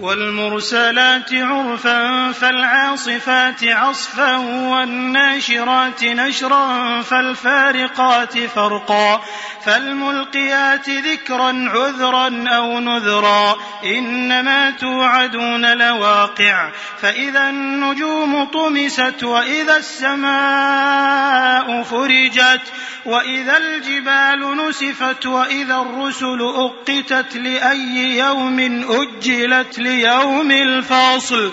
والمرسلات عرفا فالعاصفات عصفا والناشرات نشرا فالفارقات فرقا فالملقيات ذكرا عذرا أو نذرا إنما توعدون لواقع فإذا النجوم طمست وإذا السماء فرجت وإذا الجبال نسفت وإذا الرسل أقتت لأي يوم أجلت ليوم الفاصل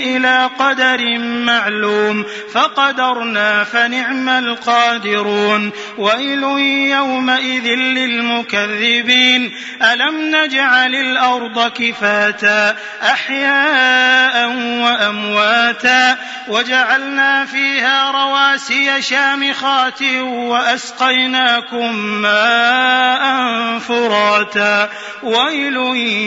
إلى قدر معلوم فقدرنا فنعم القادرون. ويل يومئذ للمكذبين. ألم نجعل الأرض كفاتا أحياء وأمواتا وجعلنا فيها رواسي شامخات وأسقيناكم ماء فراتا. ويل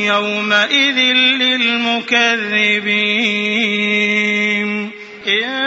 يومئذ للمكذبين. الرجيم إن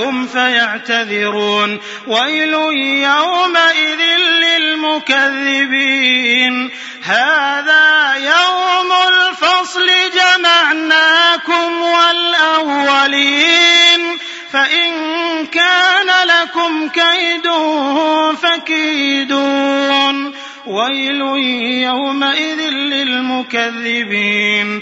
لهم فيعتذرون. ويل يومئذ للمكذبين. هذا يوم الفصل جمعناكم والأولين. فإن كان لكم كيد فكيدون. ويل يومئذ للمكذبين.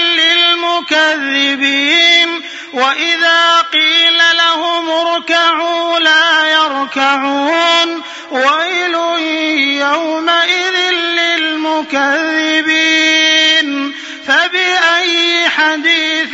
للمكذبين وإذا قيل لهم اركعوا لا يركعون ويل يومئذ للمكذبين فبأي حديث